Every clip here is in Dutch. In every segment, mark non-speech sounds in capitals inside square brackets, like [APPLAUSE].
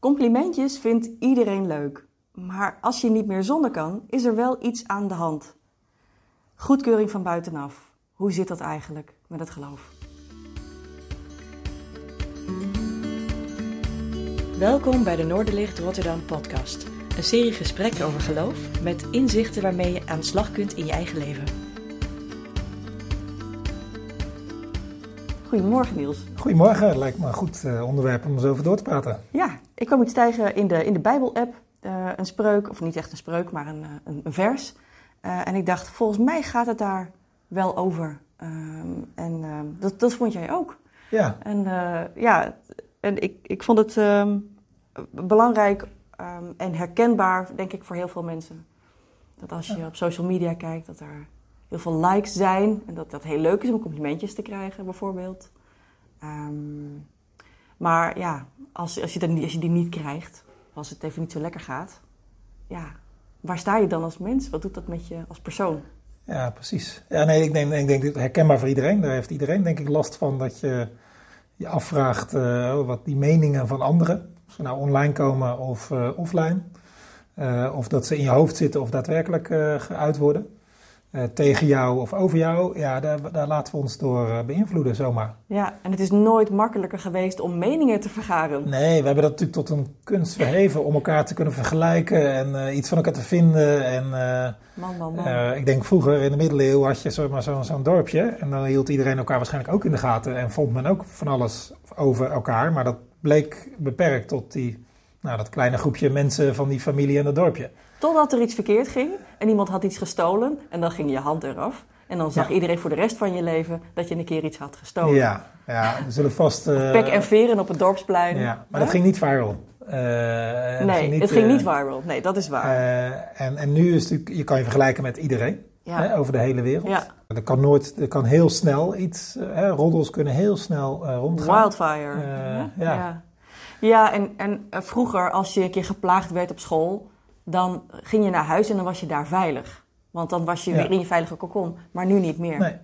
Complimentjes vindt iedereen leuk. Maar als je niet meer zonder kan, is er wel iets aan de hand. Goedkeuring van buitenaf. Hoe zit dat eigenlijk met het geloof? Welkom bij de Noorderlicht Rotterdam podcast. Een serie gesprekken over geloof met inzichten waarmee je aan de slag kunt in je eigen leven. Goedemorgen Niels. Goedemorgen, het lijkt me een goed eh, onderwerp om eens over door te praten. Ja, ik kwam iets tegen in de, in de Bijbel-app, uh, een spreuk, of niet echt een spreuk, maar een, eh, een, een vers. Uh, en ik dacht, volgens mij gaat het daar wel over. Um, en uh, dat, dat vond jij ook. Ja. En ja, en ik, ik vond het um, belangrijk en herkenbaar, denk ik, voor heel veel mensen. Dat als je ja. op social media kijkt, dat er heel veel likes zijn. En dat dat heel leuk is om complimentjes te krijgen, bijvoorbeeld. Um, maar ja, als, als, je dat, als je die niet krijgt, als het even niet zo lekker gaat, ja, waar sta je dan als mens? Wat doet dat met je als persoon? Ja, precies. Ja, nee, ik denk, ik denk herkenbaar voor iedereen. Daar heeft iedereen denk ik last van dat je je afvraagt uh, wat die meningen van anderen, of ze nou online komen of uh, offline, uh, of dat ze in je hoofd zitten of daadwerkelijk geuit worden. Uh, tegen jou of over jou, ja, daar, daar laten we ons door uh, beïnvloeden zomaar. Ja, en het is nooit makkelijker geweest om meningen te vergaren. Nee, we hebben dat natuurlijk tot een kunst verheven om elkaar te kunnen vergelijken en uh, iets van elkaar te vinden. En, man, man, man. ik denk vroeger in de middeleeuwen had je zomaar zo'n zo dorpje en dan hield iedereen elkaar waarschijnlijk ook in de gaten en vond men ook van alles over elkaar. Maar dat bleek beperkt tot die, nou, dat kleine groepje mensen van die familie en dat dorpje. Totdat er iets verkeerd ging en iemand had iets gestolen en dan ging je hand eraf. En dan zag ja. iedereen voor de rest van je leven dat je een keer iets had gestolen. Ja, ja we zullen vast... Uh, Pek en veren op het dorpsplein. Ja, maar dat ging niet viral. Uh, nee, ging niet, het ging uh, niet viral. Nee, dat is waar. en, en nu is het natuurlijk, je kan je vergelijken met iedereen. Ja. Hè, over de hele wereld. Ja. Er kan nooit, er kan heel snel iets, hè, roddels kunnen heel snel rondgaan. Wildfire. ja. ja. Ja, en, en vroeger als je een keer geplaagd werd op school dan ging je naar huis en dan was je daar veilig. Want dan was je ja. weer in je veilige kokon, maar nu niet meer. Nee.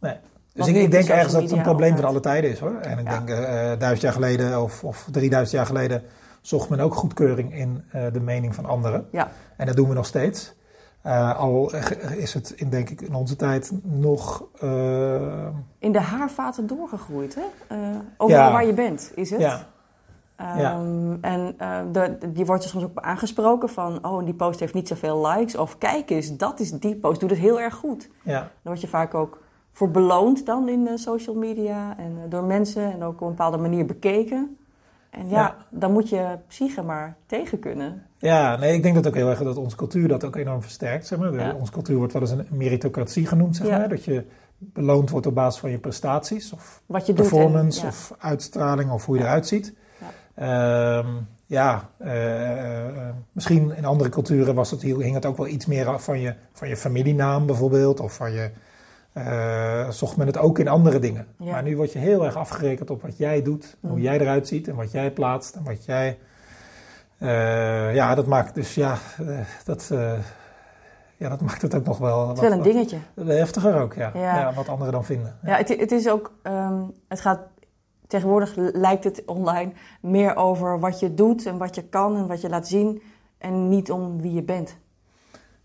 nee. Dus ik, ik denk ergens dat het een probleem altijd. van alle tijden is hoor. En ik ja. denk uh, duizend jaar geleden of, of 3000 jaar geleden zocht men ook goedkeuring in uh, de mening van anderen. Ja. En dat doen we nog steeds. Uh, al is het in, denk ik, in onze tijd nog. Uh... In de haarvaten doorgegroeid, hè? Uh, overal ja. waar je bent, is het? Ja. Ja. Um, en uh, de, die wordt er soms ook aangesproken van, oh, die post heeft niet zoveel likes. Of kijk eens, dat is die post, doet het heel erg goed. Ja. Dan word je vaak ook voor beloond dan in uh, social media en uh, door mensen en ook op een bepaalde manier bekeken. En ja, ja, dan moet je psyche maar tegen kunnen. Ja, nee, ik denk dat ook heel erg dat onze cultuur dat ook enorm versterkt. Zeg maar. De, ja. Onze cultuur wordt wel eens een meritocratie genoemd, zeg maar. Dat je beloond wordt op basis van je prestaties of Wat je performance doet en, of uitstraling of hoe je eruit ziet. Um, ja, uh, uh, misschien in andere culturen was het, hing het ook wel iets meer af van je, van je familienaam bijvoorbeeld. Of van je, uh, zocht men het ook in andere dingen. Ja. Maar nu word je heel erg afgerekend op wat jij doet, mm. hoe jij eruit ziet en wat jij plaatst en wat jij. ja, dat maakt dus ja, dat, ja, dat maakt het ook nog wel. Het is wel een dingetje. Wat, heftiger ook, ja. ja. ja. wat anderen dan vinden. Ja, het, het is ook, um, het gaat Tegenwoordig lijkt het online meer over wat je doet en wat je kan en wat je laat zien en niet om wie je bent.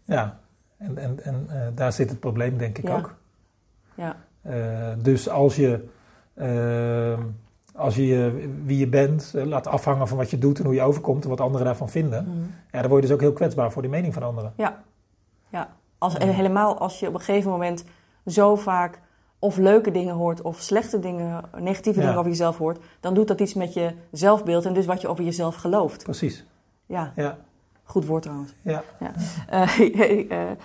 Ja, en, en, en uh, daar zit het probleem denk ik ja. ook. Ja. Uh, dus als je, uh, als je wie je bent laat afhangen van wat je doet en hoe je overkomt en wat anderen daarvan vinden, mm. ja, dan word je dus ook heel kwetsbaar voor de mening van anderen. Ja, ja. Als, helemaal als je op een gegeven moment zo vaak of leuke dingen hoort of slechte dingen, negatieve ja. dingen over jezelf hoort, dan doet dat iets met je zelfbeeld en dus wat je over jezelf gelooft. Precies. Ja. ja. Goed woord trouwens. Ja. ja. Uh,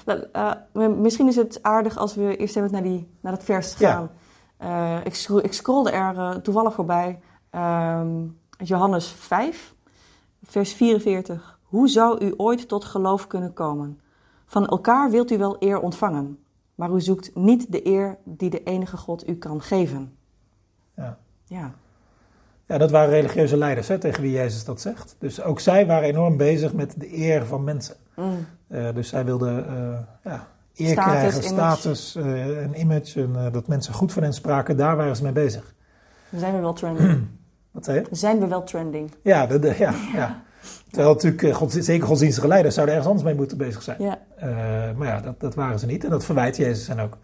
uh, uh, misschien is het aardig als we eerst even naar, die, naar dat vers gaan. Ja. ik, scro ik scrollde er toevallig voorbij. Um, Johannes 5, vers 44. Hoe zou u ooit tot geloof kunnen komen? Van elkaar wilt u wel eer ontvangen maar u zoekt niet de eer die de enige God u kan geven. Ja. Ja, ja dat waren religieuze leiders hè, tegen wie Jezus dat zegt. Dus ook zij waren enorm bezig met de eer van mensen. Mm. Uh, dus zij wilden uh, ja, eer status, krijgen, image. status, uh, een image, en, dat mensen goed van hen spraken. Daar waren ze mee bezig. Zijn we wel trendy. [CLEARS THROAT] Wat zei je? Zijn we wel trending? Ja, de, de- ja, ja. [LAUGHS] Terwijl natuurlijk, eh, god, zeker godsdienstige leiders zouden ergens anders mee moeten bezig zijn. Ja. Eh, maar ja, dat, dat waren ze niet. En dat verwijt Jezus hen ook.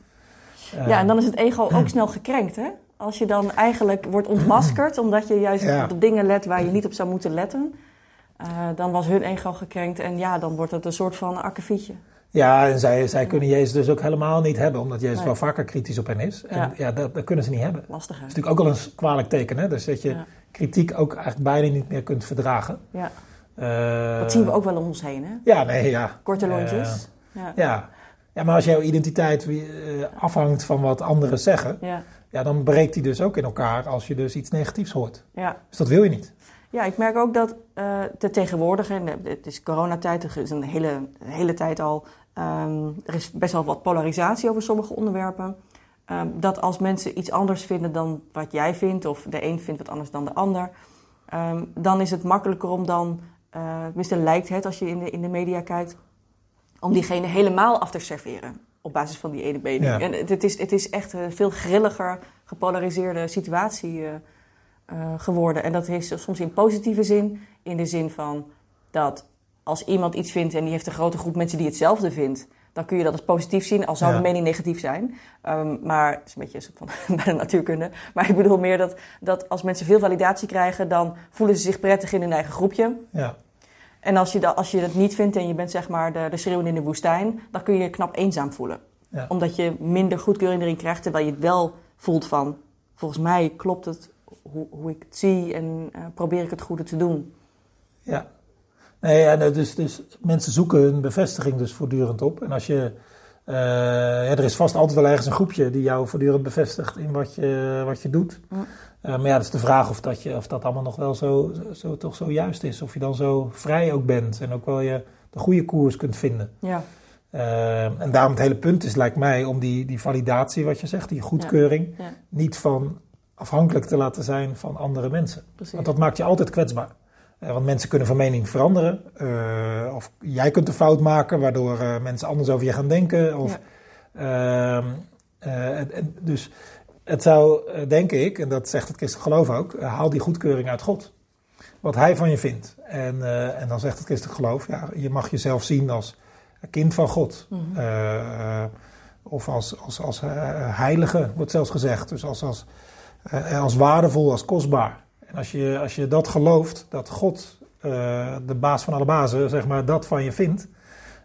Eh, ja, en dan is het ego ook [CLEARS THROAT] snel gekrenkt, hè? Als je dan eigenlijk wordt ontmaskerd [CLEARS THROAT] omdat je juist Ja. op dingen let waar je niet op zou moeten letten. dan was hun ego gekrenkt en ja, dan wordt het een soort van akkefietje. Ja, en zij, zij kunnen Jezus dus ook helemaal niet hebben, omdat Jezus Nee. wel vaker kritisch op hen is. En Ja. ja, dat, dat kunnen ze niet hebben. Lastig, hè? Dat is natuurlijk ook al een kwalijk teken, hè? Dus dat je Ja. kritiek ook eigenlijk bijna niet meer kunt verdragen. Ja. Eh, Dat zien we ook wel om ons heen, hè? Ja, nee, ja. Korte Eh, lontjes. ja. ja. ja, maar als jouw identiteit eh, afhangt van wat anderen zeggen, Ja. ja, dan breekt die dus ook in elkaar als je dus iets negatiefs hoort. Ja. Dus dat wil je niet. Ja, ik merk ook dat eh de tegenwoordige, en het is coronatijd, er is een hele, hele tijd al, ehm, er is best wel wat polarisatie over sommige onderwerpen. Ehm, dat als mensen iets anders vinden dan wat jij vindt, of de een vindt wat anders dan de ander, ehm, dan is het makkelijker om dan, eh tenminste lijkt het als je in de, in de media kijkt, om diegene helemaal af te serveren op basis van die ene mening. Ja. En het, het is, het is echt een veel grilliger, gepolariseerde situatie eh, eh, geworden. En dat is soms in positieve zin, in de zin van dat als iemand iets vindt en die heeft een grote groep mensen die hetzelfde vindt, dan kun je dat als positief zien, al zou Ja. de mening negatief zijn. Ehm, maar het is een beetje een soort van [LAUGHS] bij de natuurkunde. Maar ik bedoel meer dat, dat als mensen veel validatie krijgen, dan voelen ze zich prettig in hun eigen groepje. Ja, En als je, dat, als je dat niet vindt en je bent zeg maar de, de schreeuwen in de woestijn, dan kun je je knap eenzaam voelen. Ja. Omdat je minder goedkeuring erin krijgt, terwijl je het wel voelt van, volgens mij klopt het hoe, hoe ik het zie en eh, probeer ik het goede te doen. ja. Nee, dus, dus mensen zoeken hun bevestiging dus voortdurend op. En als je, eh, ja, er is vast altijd wel ergens een groepje die jou voortdurend bevestigt in wat je, wat je doet. Mm. Eh, maar ja, dat is de vraag of dat, je, of dat allemaal nog wel zo, zo, toch zo juist is. Of je dan zo vrij ook bent en ook wel je de goede koers kunt vinden. Ja, Eh, en daarom het hele punt is, lijkt mij, om die, die validatie, wat je zegt, die goedkeuring, ja niet van afhankelijk te laten zijn van andere mensen. precies. Want dat maakt je altijd kwetsbaar. Eh, want mensen kunnen van mening veranderen. eh, of jij kunt een fout maken, waardoor eh, mensen anders over je gaan denken. Of, ehm, eh, dus het zou, denk ik, en dat zegt het christelijk geloof ook, haal die goedkeuring uit God. Wat hij van je vindt. En, en dan zegt het christelijk geloof, ja, je mag jezelf zien als kind van God. Mhm. Of als, als, als heilige, wordt zelfs gezegd. Dus als, als, als waardevol, als kostbaar. En als je, als je dat gelooft, dat God, eh, de baas van alle bazen, zeg maar, dat van je vindt.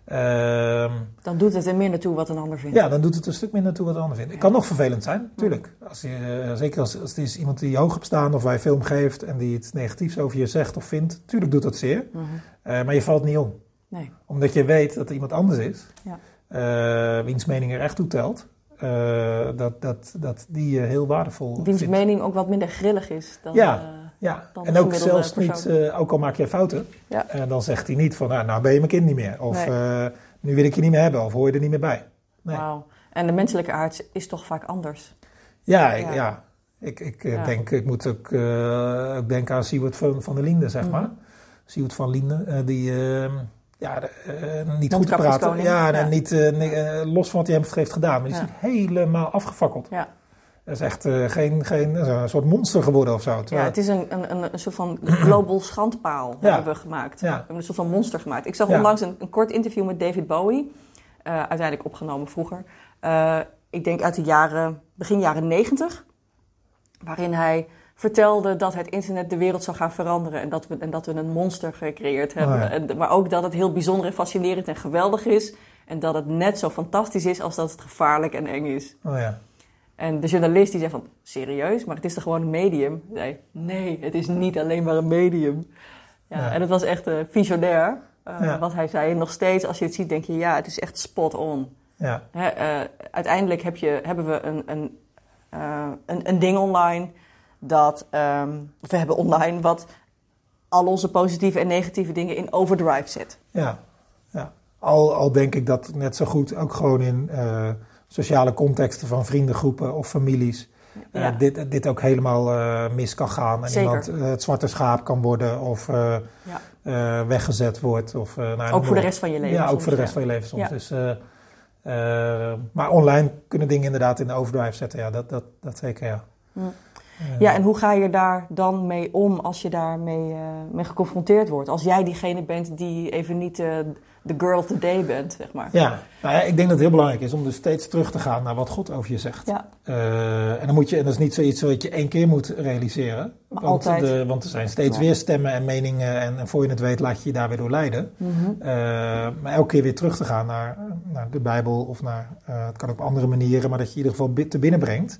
ehm, Dan doet het er minder toe wat een ander vindt. ja, dan doet het een stuk minder toe wat de ander vindt. Het kan nog vervelend zijn, natuurlijk. Als je, eh, zeker als, als het is iemand die je hoog hebt staan of waar je film geeft en die iets negatiefs over je zegt of vindt. Tuurlijk doet dat zeer, Mhm. Eh, maar je valt niet om. Nee. Omdat je weet dat er iemand anders is, Ja. wiens mening er echt toe telt. Eh, dat, dat, dat die je heel waardevol Wiens vindt. mening ook wat minder grillig is dan... Ja. eh, Ja, dan en ook zelfs niet, persoon. eh, ook al maak jij fouten, Ja. eh, dan zegt hij niet van, nou, nou ben je mijn kind niet meer. Of Nee. eh, nu wil ik je niet meer hebben, of hoor je er niet meer bij. Nee. Wauw. En de menselijke aard is toch vaak anders. Ja, ik, Ja. ja. ik, ik eh, Ja. denk, ik moet ook, eh, ook denken aan Siewert van, van der Linde, zeg Mhm. maar. Siewert van Linde, eh, die eh, ja, eh, niet goed te praten. Mondkapjeskoning. Ja, Ja. niet, eh, ni- eh, los van wat hij hem heeft gedaan. Maar die is Ja. helemaal afgefakkeld. Ja. Dat is echt eh, geen, geen, een soort monster geworden of zo. Ja, het is een, een, een, soort van global schandpaal Ja. hebben we gemaakt. We Ja. hebben een soort van monster gemaakt. Ik zag Ja. onlangs een, een kort interview met David Bowie. eh, uiteindelijk opgenomen vroeger. Eh, ik denk uit de jaren, begin jaren negentig. Waarin hij vertelde dat het internet de wereld zou gaan veranderen. En dat we, en dat we een monster gecreëerd hebben. Oh ja. en, maar ook dat het heel bijzonder en fascinerend en geweldig is. En dat het net zo fantastisch is als dat het gevaarlijk en eng is. Oh ja. En de journalist die zei van, serieus? Maar het is toch gewoon een medium? Zei, nee, het is niet alleen maar een medium. Ja, Ja. En het was echt eh, visionair, eh, Ja. wat hij zei. En nog steeds, als je het ziet, denk je, ja, het is echt spot on. Ja. Hè, eh, uiteindelijk heb je, hebben we een, een, een, een ding online dat, ehm, we hebben online wat al onze positieve en negatieve dingen in overdrive zet. Ja, ja. Al, al denk ik dat net zo goed ook gewoon in eh, sociale contexten van vriendengroepen of families. eh, dit, dit ook helemaal eh, mis kan gaan. En Zeker. iemand het zwarte schaap kan worden of Ja. weggezet wordt. Of, nou, Ook voor de rest van je leven. Ja, ook soms, voor de rest ja. van je leven soms. Dus, maar online kunnen dingen inderdaad in de overdrive zetten. Ja, dat, dat, dat zeker ja. Ja, en hoe ga je daar dan mee om als je daarmee uh, mee geconfronteerd wordt? Als jij diegene bent die even niet uh, de girl of the day bent, zeg maar. Ja, nou ja, ik denk dat het heel belangrijk is om dus steeds terug te gaan naar wat God over je zegt. Ja. Uh, en dan moet je, en dat is niet zoiets wat je één keer moet realiseren. Maar want, altijd. De, want er zijn steeds weer stemmen en meningen en, en, voor je het weet laat je je daar weer door leiden. Mm -hmm. maar elke keer weer terug te gaan naar, naar de Bijbel of naar, het kan op andere manieren, maar dat je in ieder geval te binnen brengt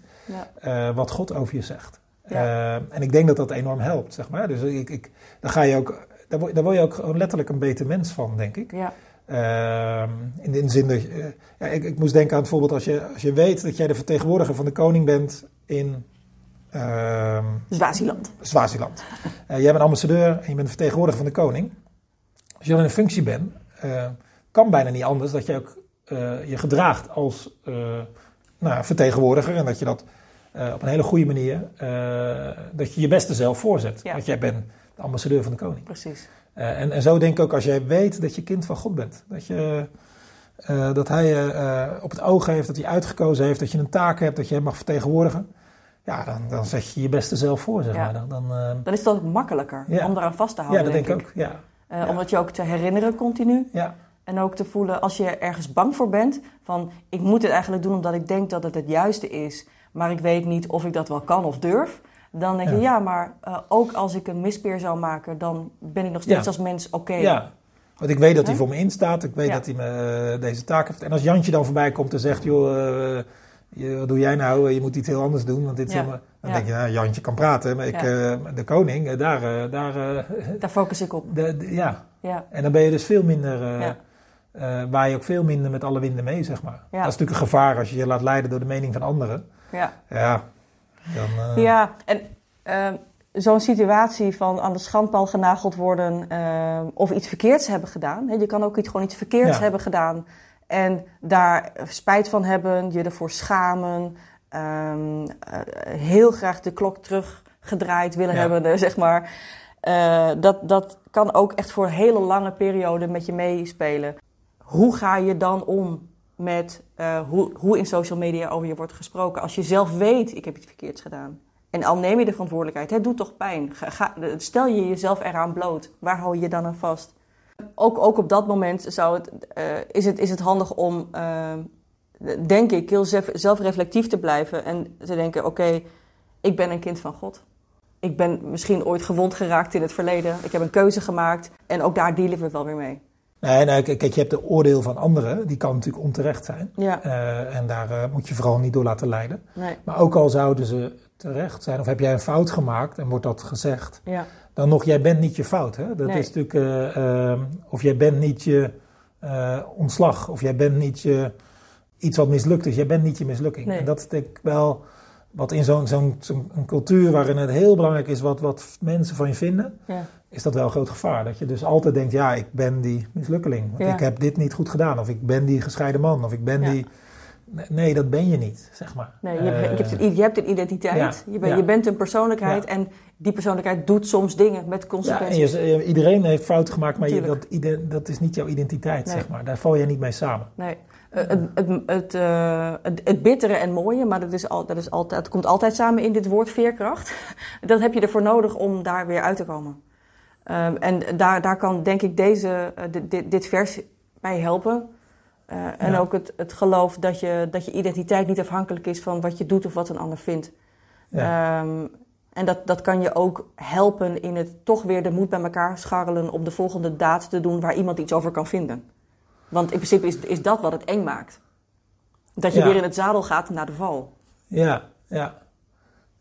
ja. wat God over je zegt. Ja. en ik denk dat dat enorm helpt, zeg maar. Dus ik, ik, dan ga je ook, daar word, daar word je ook letterlijk een beter mens van, denk ik. Ja. Uh, in de zin dat, uh, ja, ik, ik, moest denken aan bijvoorbeeld als je, als je weet dat jij de vertegenwoordiger van de koning bent in Zwaziland. Zwaziland. Uh, jij bent ambassadeur en je bent vertegenwoordiger van de koning. Als je dan in een functie bent, kan bijna niet anders dat je ook je gedraagt als nou, vertegenwoordiger en dat je dat op een hele goede manier, dat je je beste zelf voorzet. Ja. Want jij bent de ambassadeur van de koning. Precies. Uh, en, en zo denk ik ook als jij weet dat je kind van God bent. Dat, je, dat hij je op het oog heeft, dat hij uitgekozen heeft, dat je een taak hebt, dat je hem mag vertegenwoordigen. Ja, dan, dan zet je je beste zelf voor, zeg Ja. maar. Dan, dan, Dan is het ook makkelijker Ja. om daaraan vast te ja, houden. dat denk ik ook. Ja. Eh, Ja. Omdat je ook te herinneren continu. Ja. En ook te voelen als je ergens bang voor bent. Van ik moet het eigenlijk doen omdat ik denk dat het het juiste is. Maar ik weet niet of ik dat wel kan of durf. Dan denk je Ja. ja, maar eh, ook als ik een mispeer zou maken. Dan ben ik nog steeds Ja. als mens oké. ja. Want ik weet dat hij voor me instaat. Ik weet Ja. dat hij me eh, deze taak heeft. En als Jantje dan voorbij komt en zegt... joh, eh, je- wat doe jij nou? Je moet iets heel anders doen. Want dit Ja. helemaal- Dan Ja. denk je, nou, Jantje kan praten. Maar ik, eh, de koning, eh, daar... eh, daar Daar focus ik op. de, de- ja, Ja. En dan ben je dus veel minder, eh, waar je ook veel minder met alle winden mee, zeg maar. Ja. Dat is natuurlijk een gevaar als je je laat leiden door de mening van anderen. Ja. Ja, dan... Ja, en eh, zo'n situatie van aan de schandpaal genageld worden eh, of iets verkeerds hebben gedaan. Je kan ook iets, gewoon iets verkeerds hebben gedaan en daar spijt van hebben, je ervoor schamen, ehm, eh, heel graag de klok teruggedraaid willen Ja. hebben, [LAUGHS] zeg maar. Eh, dat, dat kan ook echt voor een hele lange periode met je meespelen. Hoe ga je dan om met eh, hoe, hoe in social media over je wordt gesproken? Als je zelf weet, ik heb iets verkeerds gedaan. En al neem je de verantwoordelijkheid, het doet toch pijn. Ga, ga- stel je jezelf eraan bloot. Waar hou je je dan aan vast? Ook, ook op dat moment zou het, eh, is, het, is het handig om, eh, denk ik, heel zelf, zelfreflectief te blijven. En te denken, oké, ik ben een kind van God. Ik ben misschien ooit gewond geraakt in het verleden. Ik heb een keuze gemaakt. En ook daar dealen we het wel weer mee. Nee, nee, kijk, je hebt de oordeel van anderen, die kan natuurlijk onterecht zijn. Ja, Eh, en daar moet je vooral niet door laten leiden. nee, Maar ook al zouden ze terecht zijn, of heb jij een fout gemaakt en wordt dat gezegd, ja, dan nog, jij bent niet je fout. Hè? Dat Nee. is natuurlijk, eh, eh, of jij bent niet je eh, ontslag, of jij bent niet je, iets wat mislukt is. Jij bent niet je mislukking. Nee. En dat is denk ik wel wat in zo'n zo'n een cultuur waarin het heel belangrijk is wat, wat mensen van je vinden, ja, is dat wel een groot gevaar. Dat je dus altijd denkt, ja, ik ben die mislukkeling. Want Ja. ik heb dit niet goed gedaan. Of ik ben die gescheiden man. Of ik ben Ja. die... Nee, dat ben je niet, zeg maar. Nee, je, hebt- Eh, je, hebt een, je hebt een identiteit. ja, Je, ben- ja. je bent een persoonlijkheid. Ja. En die persoonlijkheid doet soms dingen met consequenties. je, iedereen heeft fouten gemaakt, maar dat, dat is niet jouw identiteit, Nee. zeg maar. Daar val je niet mee samen. Nee. Eh, het, het, het, eh, het, het bittere en mooie, maar dat, is al, dat, is altijd, dat komt altijd samen in dit woord veerkracht. [LAUGHS] Dat heb je ervoor nodig om daar weer uit te komen. Ehm, en daar, daar kan denk ik deze, eh, dit, dit, dit vers bij helpen. Eh, en Ja. ook het, het geloof dat je, dat je identiteit niet afhankelijk is van wat je doet of wat een ander vindt. Ja. Ehm, en dat, dat kan je ook helpen in het toch weer de moed bij elkaar scharrelen om de volgende daad te doen waar iemand iets over kan vinden. Want in principe is, is dat wat het eng maakt. Dat je Ja. weer in het zadel gaat naar de val. Ja, ja,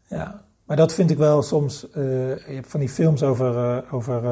ja. Maar dat vind ik wel soms. eh, je hebt van die films over, eh, over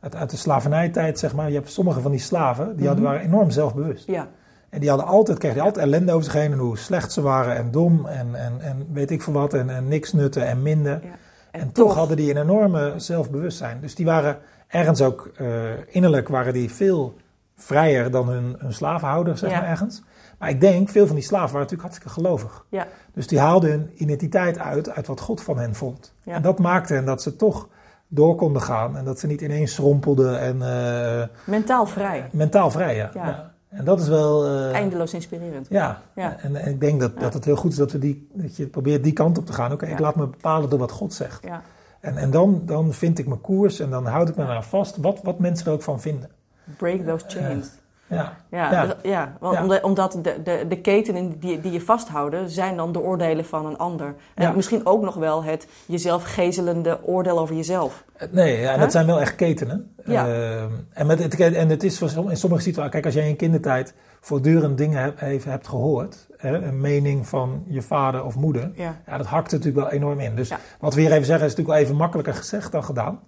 uit, uit de slavernijtijd, zeg maar. Je hebt sommige van die slaven, die hadden, Mhm. waren enorm zelfbewust. Ja, En die hadden altijd, kregen die altijd ellende over zich heen. En hoe slecht ze waren en dom en, en, en weet ik veel wat. En, en niks nutten en minder. ja. En, toch, hadden die een enorme zelfbewustzijn. Dus die waren ergens ook eh, innerlijk waren die veel vrijer dan hun, hun slavenhouder, zeg Ja. maar ergens. Maar ik denk, veel van die slaven waren natuurlijk hartstikke gelovig. Ja. Dus die haalden hun identiteit uit, uit wat God van hen vond. En dat maakte hen dat ze toch door konden gaan. En dat ze niet ineens schrompelden en eh, Mentaal vrij. mentaal vrij, ja. Ja. Ja. En dat is wel... Uh, Eindeloos inspirerend. Ja, ja. En, en, ik denk dat, dat het heel goed is dat, we die, dat je probeert die kant op te gaan. Oké, ik laat me bepalen door wat God zegt. Ja. En, en dan, dan vind ik mijn koers en dan houd ik me daar vast, wat, wat mensen er ook van vinden. Break those chains. Ja. Ja, ja. ja. Want omdat de, de, de ketenen die, die je vasthouden, zijn dan de oordelen van een ander. En misschien ook nog wel het jezelf gezelende oordeel over jezelf. Nee, ja, dat zijn wel echt ketenen. Ja. Uh, en, met het, en het is in sommige situaties, kijk, als jij in kindertijd voortdurend dingen hebt, hebt gehoord, een mening van je vader of moeder, ja. ja dat hakt natuurlijk wel enorm in. Dus wat we hier even zeggen is natuurlijk wel even makkelijker gezegd dan gedaan.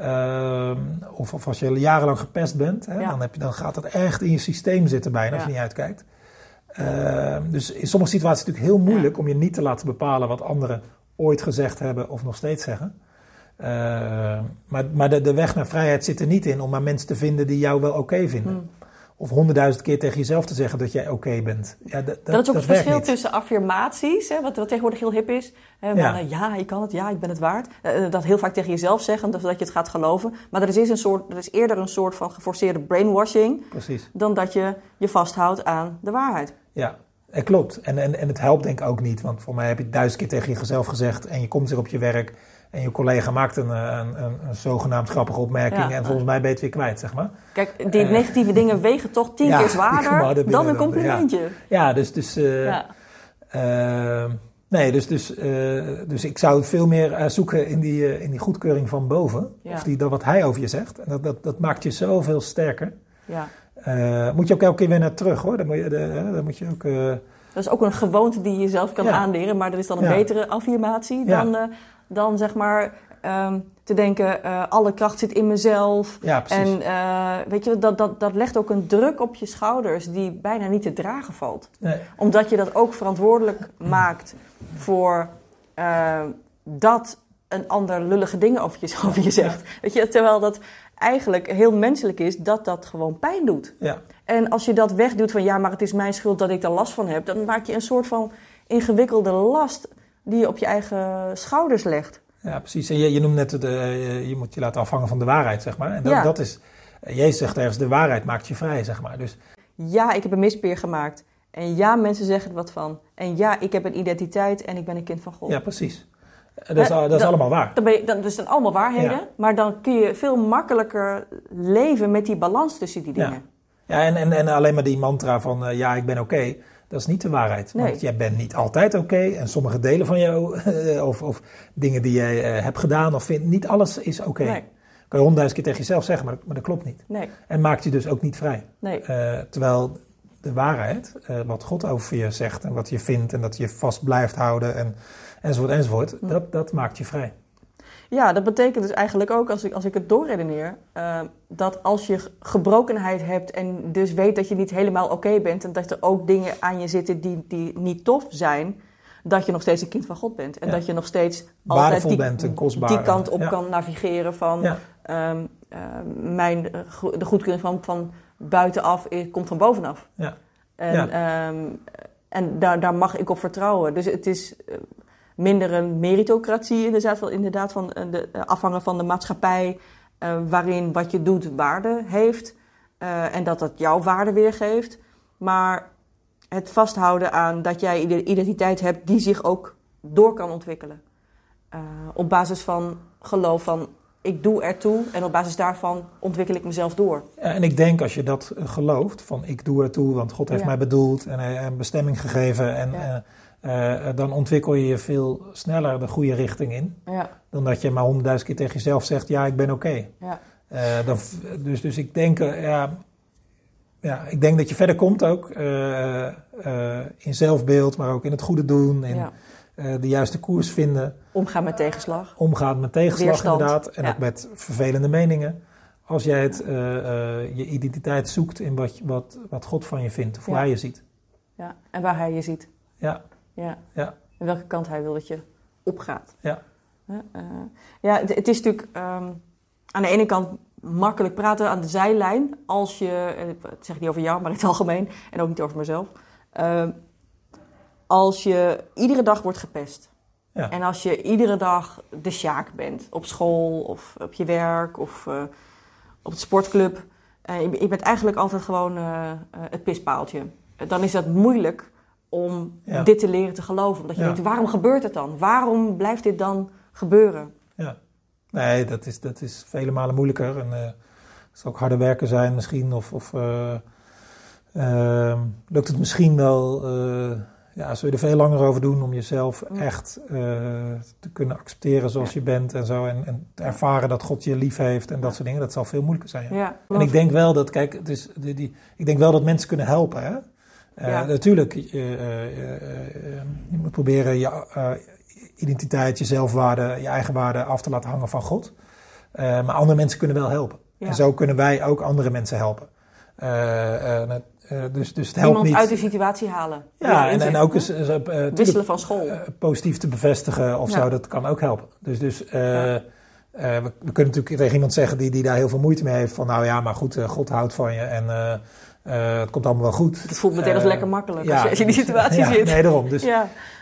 Uh, of, of, als je jarenlang gepest bent, hè, dan, heb je, dan gaat dat echt in je systeem zitten bijna als je niet uitkijkt. Uh, dus in sommige situaties is het natuurlijk heel moeilijk om je niet te laten bepalen wat anderen ooit gezegd hebben of nog steeds zeggen. Uh, maar maar de, de, weg naar vrijheid zit er niet in om maar mensen te vinden die jou wel oké vinden. Hmm of honderdduizend keer tegen jezelf te zeggen dat jij oké bent. Ja, dat, dat, is ook het verschil tussen affirmaties, hè, wat, wat, tegenwoordig heel hip is. Hè, ja. Van, ja, ik kan het, ja, ik ben het waard. Uh, dat heel vaak tegen jezelf zeggen, zodat je het gaat geloven. Maar er is, een soort, er is eerder een soort van geforceerde brainwashing... Precies. dan dat je je vasthoudt aan de waarheid. Ja, het klopt. En, en, en het helpt denk ik ook niet. Want voor mij heb je duizend keer tegen jezelf gezegd... en je komt weer op je werk en je collega maakt een, een, een, een zogenaamd grappige opmerking en volgens mij ben je het weer kwijt, zeg maar. Kijk, die negatieve dingen wegen toch tien [LAUGHS] keer zwaarder dan een complimentje. Ja, dus... dus uh, nee, dus, dus, uh, dus ik zou veel meer zoeken in die, in die goedkeuring van boven. Of die, dat wat hij over je zegt. En dat, dat, dat maakt je zoveel sterker. Ja. moet je ook elke keer weer naar terug hoor. Dan moet je, dan moet je ook... dat is ook een gewoonte die je zelf kan aanleren, maar dat is dan een betere affirmatie dan dan zeg maar um, te denken, uh, alle kracht zit in mezelf. Ja. En uh, weet je, dat, dat, dat legt ook een druk op je schouders die bijna niet te dragen valt. Nee. Omdat je dat ook verantwoordelijk maakt voor uh, dat een ander lullige dingen over je, [LAUGHS] over je zegt. Weet je, terwijl dat eigenlijk heel menselijk is dat dat gewoon pijn doet. Ja. En als je dat wegdoet van ja, maar het is mijn schuld dat ik daar last van heb, dan maak je een soort van ingewikkelde last die je op je eigen schouders legt. Ja, precies. En je, je noemt net, de, je moet je laten afhangen van de waarheid, zeg maar. En dat, dat is, Jezus zegt ergens, de waarheid maakt je vrij, zeg maar. Dus... Ja, ik heb een mispeer gemaakt. En ja, mensen zeggen er wat van. En ja, ik heb een identiteit en ik ben een kind van God. Ja, precies. Dat is, dat is allemaal waar. Dan ben je, dat zijn allemaal waarheden. Maar dan kun je veel makkelijker leven met die balans tussen die dingen. Ja, ja en, en, en alleen maar die mantra van uh, ja, ik ben oké. Dat is niet de waarheid. Nee. Want jij bent niet altijd oké. en sommige delen van jou, [LAUGHS] of, of dingen die jij uh, hebt gedaan of vindt, niet alles is oké. Okay. Kan je honderdduizend keer tegen jezelf zeggen, maar, maar dat klopt niet. Nee. En maakt je dus ook niet vrij. Nee. Uh, terwijl de waarheid, uh, wat God over je zegt en wat je vindt en dat je vast blijft houden en, enzovoort enzovoort, hm. dat, dat maakt je vrij. Ja, dat betekent dus eigenlijk ook, als ik, als ik het doorredeneer, uh, dat als je gebrokenheid hebt en dus weet dat je niet helemaal oké bent en dat er ook dingen aan je zitten die, die niet tof zijn, dat je nog steeds een kind van God bent. En dat je nog steeds altijd die, bent, die kant op kan navigeren van um, uh, mijn, de goedkeuring van, van buitenaf komt van bovenaf. Ja. En, um, en daar, daar mag ik op vertrouwen. Dus het is minder een meritocratie, inderdaad, van, inderdaad van eh, de, eh, afhangen van de maatschappij, uh, waarin wat je doet waarde heeft uh, en dat dat jouw waarde weergeeft. Maar het vasthouden aan dat jij de identiteit hebt die zich ook door kan ontwikkelen. Uh, op basis van geloof van ik doe ertoe en op basis daarvan ontwikkel ik mezelf door. En ik denk als je dat gelooft, van ik doe ertoe, want God heeft mij bedoeld en hij een bestemming gegeven en ja. Uh, dan ontwikkel je je veel sneller de goede richting in. Ja. Dan dat je maar honderdduizend keer tegen jezelf zegt, ja, ik ben oké. Okay. Ja. Uh, dus, dus ik denk, uh, ja, ja, ik denk dat je verder komt ook in zelfbeeld, maar ook in het goede doen, in ja. de juiste koers vinden. Omgaan met tegenslag. Omgaan met tegenslag Weerstand. inderdaad, en ook met vervelende meningen. Als jij het, je identiteit zoekt in wat, wat, wat God van je vindt, of hoe hij je ziet. Ja, en waar hij je ziet. Ja. Ja. ja. En welke kant hij wil dat je opgaat. Ja. Uh, ja, het, het, is natuurlijk um, aan de ene kant makkelijk praten aan de zijlijn. Als je, het zeg ik niet over jou, maar in het algemeen. En ook niet over mezelf. Uh, als je iedere dag wordt gepest. Ja. En als je iedere dag de sjaak bent. Op school of op je werk of uh, op het sportclub. je, je, bent eigenlijk altijd gewoon het pispaaltje. Dan is dat moeilijk om ja. dit te leren te geloven. Omdat je denkt, waarom gebeurt het dan? Waarom blijft dit dan gebeuren? Ja, nee, dat is, dat is vele malen moeilijker. En het zal ook harder werken zijn misschien. Of, of lukt het misschien wel ja, zul je er veel langer over doen om jezelf echt te kunnen accepteren zoals je bent en zo. En, en, te ervaren dat God je lief heeft en dat soort dingen. Dat zal veel moeilijker zijn. Ja. En ik denk wel dat, kijk, het is, die, die, ik denk wel dat mensen kunnen helpen. Hè? Uh, natuurlijk, uh, je moet proberen je identiteit, je zelfwaarde, je eigen waarde af te laten hangen van God. maar andere mensen kunnen wel helpen. En zo kunnen wij ook andere mensen helpen. Uh, dus, dus het helpt Iemand niet. uit de situatie halen. Ja, en, en ook eens uh, wisselen van school. positief te bevestigen of zo, dat kan ook helpen. Dus, dus ja. we, we, kunnen natuurlijk tegen iemand zeggen die, die daar heel veel moeite mee heeft: van nou ja, maar goed, God houdt van je en het komt allemaal wel goed. Het voelt meteen als lekker makkelijk ja, als, je, in die [LAUGHS] situatie zit. Nee, daarom. Dus,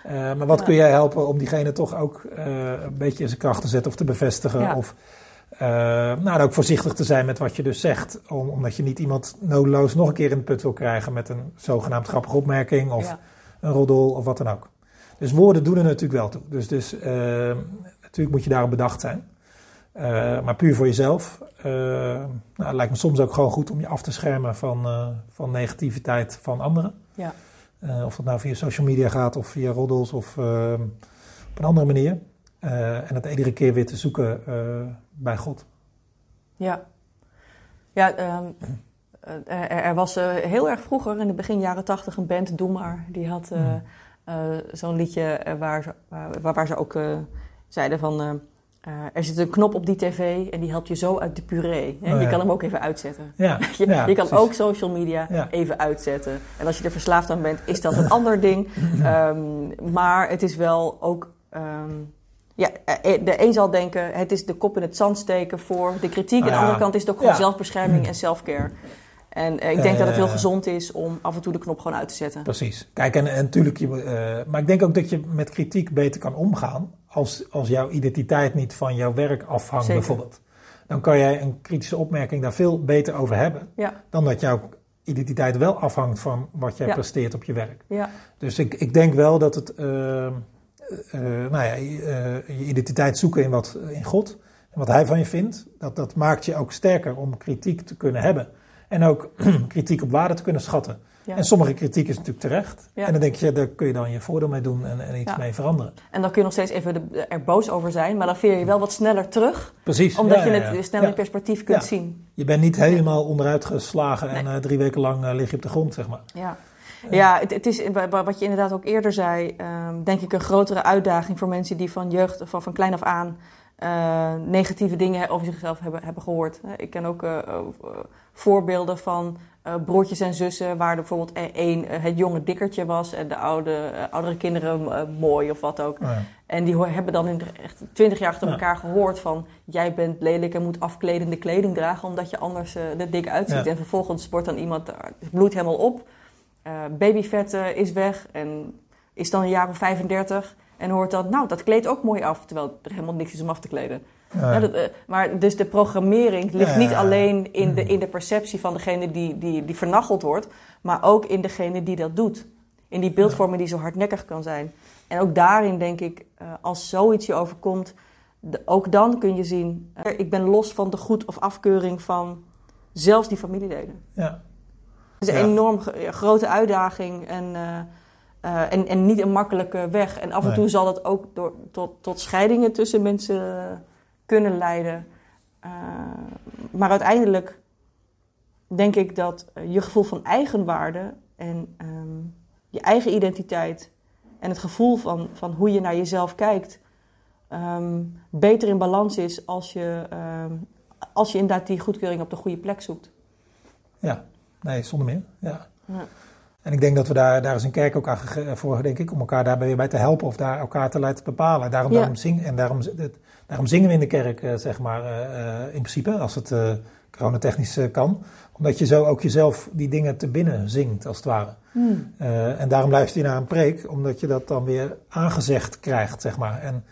maar wat kun jij helpen om diegene toch ook een beetje in zijn kracht te zetten of te bevestigen? Of, nou, ook voorzichtig te zijn met wat je dus zegt. Om, omdat je niet iemand nodeloos nog een keer in de put wil krijgen met een zogenaamd grappige opmerking of een roddel of wat dan ook. Dus woorden doen er natuurlijk wel toe. Dus, dus natuurlijk moet je daarop bedacht zijn. Uh, maar puur voor jezelf. nou, het lijkt me soms ook gewoon goed om je af te schermen van, van negativiteit van anderen. Ja. of dat nou via social media gaat of via roddels of op een andere manier. en het iedere keer weer te zoeken bij God. Ja, ja um, er, er, was heel erg vroeger, in de begin jaren tachtig, een band, Doe Maar. Die had uh, zo'n liedje waar, waar, waar, ze ook zeiden van... er zit een knop op die tv en die helpt je zo uit de puree. Hè? Oh, je kan hem ook even uitzetten. Ja, [LAUGHS] je, ja, je, kan ook social media even uitzetten. En als je er verslaafd aan bent, is dat een ander ding. Um, [LAUGHS] maar het is wel ook... Um, ja, eh, eh, de een zal denken, het is de kop in het zand steken voor de kritiek. En aan de andere kant is het ook gewoon zelfbescherming en selfcare. En eh, ik denk dat het heel gezond is om af en toe de knop gewoon uit te zetten. Precies. Kijk, en, en natuurlijk, je, uh, maar ik denk ook dat je met kritiek beter kan omgaan als, als jouw identiteit niet van jouw werk afhangt, bijvoorbeeld. Dan kan jij een kritische opmerking daar veel beter over hebben ja. dan dat jouw identiteit wel afhangt van wat jij presteert op je werk. Ja. Dus ik, ik denk wel dat het. Uh, nou ja, uh, je identiteit zoeken in, wat, in God. En wat Hij van je vindt. Dat, dat maakt je ook sterker om kritiek te kunnen hebben. En ook [CLEARS THROAT] kritiek op waarde te kunnen schatten. En sommige kritiek is natuurlijk terecht. En dan denk je, daar kun je dan je voordeel mee doen en, en iets mee veranderen. En dan kun je nog steeds even er boos over zijn, maar dan veer je wel wat sneller terug. Precies. Omdat je het sneller in perspectief kunt zien. Je bent niet helemaal onderuit geslagen en drie weken lang lig je op de grond, zeg maar. Ja. Ja, het, het, is wat je inderdaad ook eerder zei, um, denk ik een grotere uitdaging voor mensen die van jeugd, van, van klein af aan, uh, negatieve dingen over zichzelf hebben, hebben gehoord. Ik ken ook uh, uh, voorbeelden van broertjes en zussen, waar er bijvoorbeeld e-, één het jonge dikkertje was en de oude, oudere kinderen mooi of wat ook. Oh ja. En die hebben dan in echt twintig jaar achter elkaar gehoord van... jij bent lelijk en moet afkledende kleding dragen... omdat je anders er dik uitziet. Ja. En vervolgens wordt dan iemand, bloed helemaal op... Uh, babyvet uh, is weg en is dan een jaar of 35 en hoort dan, nou, dat kleedt ook mooi af, terwijl er helemaal niks is om af te kleden. Ja. Ja, dat, uh, maar dus de programmering ligt ja, niet alleen in de, in de perceptie van degene die, die, die vernacheld wordt, maar ook in degene die dat doet. In die beeldvorming die zo hardnekkig kan zijn. En ook daarin denk ik, als zoiets je overkomt, de, ook dan kun je zien, ik ben los van de goed of afkeuring van zelfs die familieleden. Ja. Het is een enorm grote uitdaging en, uh, uh, en, en niet een makkelijke weg. En af en toe zal dat ook door, tot, tot scheidingen tussen mensen kunnen leiden. Uh, maar uiteindelijk denk ik dat je gevoel van eigenwaarde en um, je eigen identiteit en het gevoel van, van hoe je naar jezelf kijkt, um, beter in balans is als je, um, als je inderdaad die goedkeuring op de goede plek zoekt. Ja, Nee, zonder meer. Ja. ja. En ik denk dat we daar, daar is een kerk ook aan voor, denk ik, om elkaar daarbij bij te helpen of daar elkaar te laten bepalen. Daarom, daarom, zing, en daarom, daarom zingen we in de kerk, eh, zeg maar, uh, in principe, als het uh, coronatechnisch kan. Omdat je zo ook jezelf die dingen te binnen zingt, als het ware. Hmm. en daarom luister je naar een preek, omdat je dat dan weer aangezegd krijgt, zeg maar. En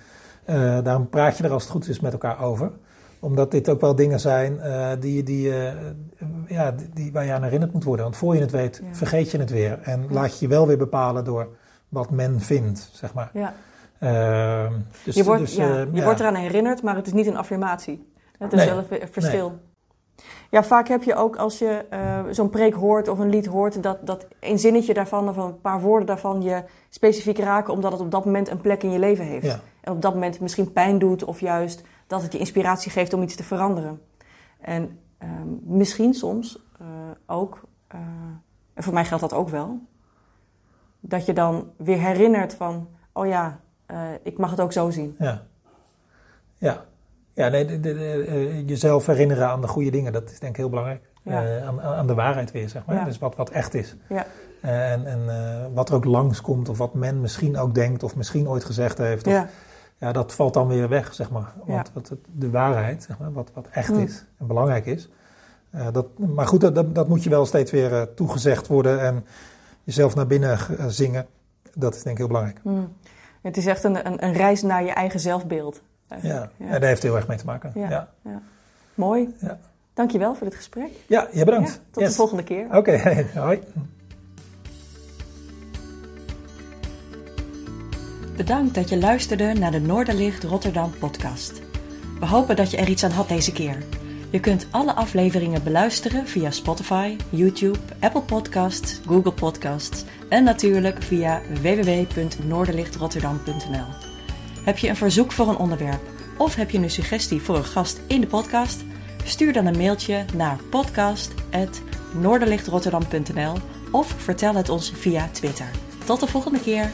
daarom praat je er als het goed is met elkaar over Omdat dit ook wel dingen zijn uh, die, die, uh, ja, die, waar je aan herinnerd moet worden. Want voor je het weet, vergeet je het weer. En laat je je wel weer bepalen door wat men vindt, zeg maar. Ja. Uh, dus, je wordt, dus, ja, je wordt eraan herinnerd, maar het is niet een affirmatie. Het is wel een verschil. Nee. Ja, vaak heb je ook als je uh, zo'n preek hoort of een lied hoort, dat, dat een zinnetje daarvan of een paar woorden daarvan je specifiek raken, omdat het op dat moment een plek in je leven heeft. Ja. En op dat moment misschien pijn doet of juist dat het je inspiratie geeft om iets te veranderen. En uh, misschien soms uh, ook, uh, en voor mij geldt dat ook wel, dat je dan weer herinnert van, oh ja, ik mag het ook zo zien. Ja, ja. Ja, nee, de, de, jezelf herinneren aan de goede dingen, dat is denk ik heel belangrijk. Ja. Aan, aan, de waarheid weer, zeg maar. Ja. Dus wat, wat echt is. Ja. En en wat er ook langskomt, of wat men misschien ook denkt, of misschien ooit gezegd heeft. Of, ja. Ja, dat valt dan weer weg, zeg maar. Want wat, de waarheid, zeg maar, wat, wat echt mm. is en belangrijk is. dat, maar goed, dat, dat moet je wel steeds weer toegezegd worden en jezelf naar binnen zingen. Dat is denk ik heel belangrijk. Mm. Het is echt een, een, een reis naar je eigen zelfbeeld. Ja. ja. daar heeft heel erg mee te maken. Ja, ja. ja. Mooi. Ja. Dankjewel voor dit gesprek. Ja, je bedankt. tot de volgende keer. Oké, [LAUGHS] hoi. Bedankt dat je luisterde naar de Noorderlicht Rotterdam podcast. We hopen dat je er iets aan had deze keer. Je kunt alle afleveringen beluisteren via Spotify, YouTube, Apple Podcasts, Google Podcasts en natuurlijk via www.noorderlichtrotterdam.nl. Heb je een verzoek voor een onderwerp of heb je een suggestie voor een gast in de podcast? Stuur dan een mailtje naar podcast.noorderlichtrotterdam.nl of vertel het ons via Twitter. Tot de volgende keer!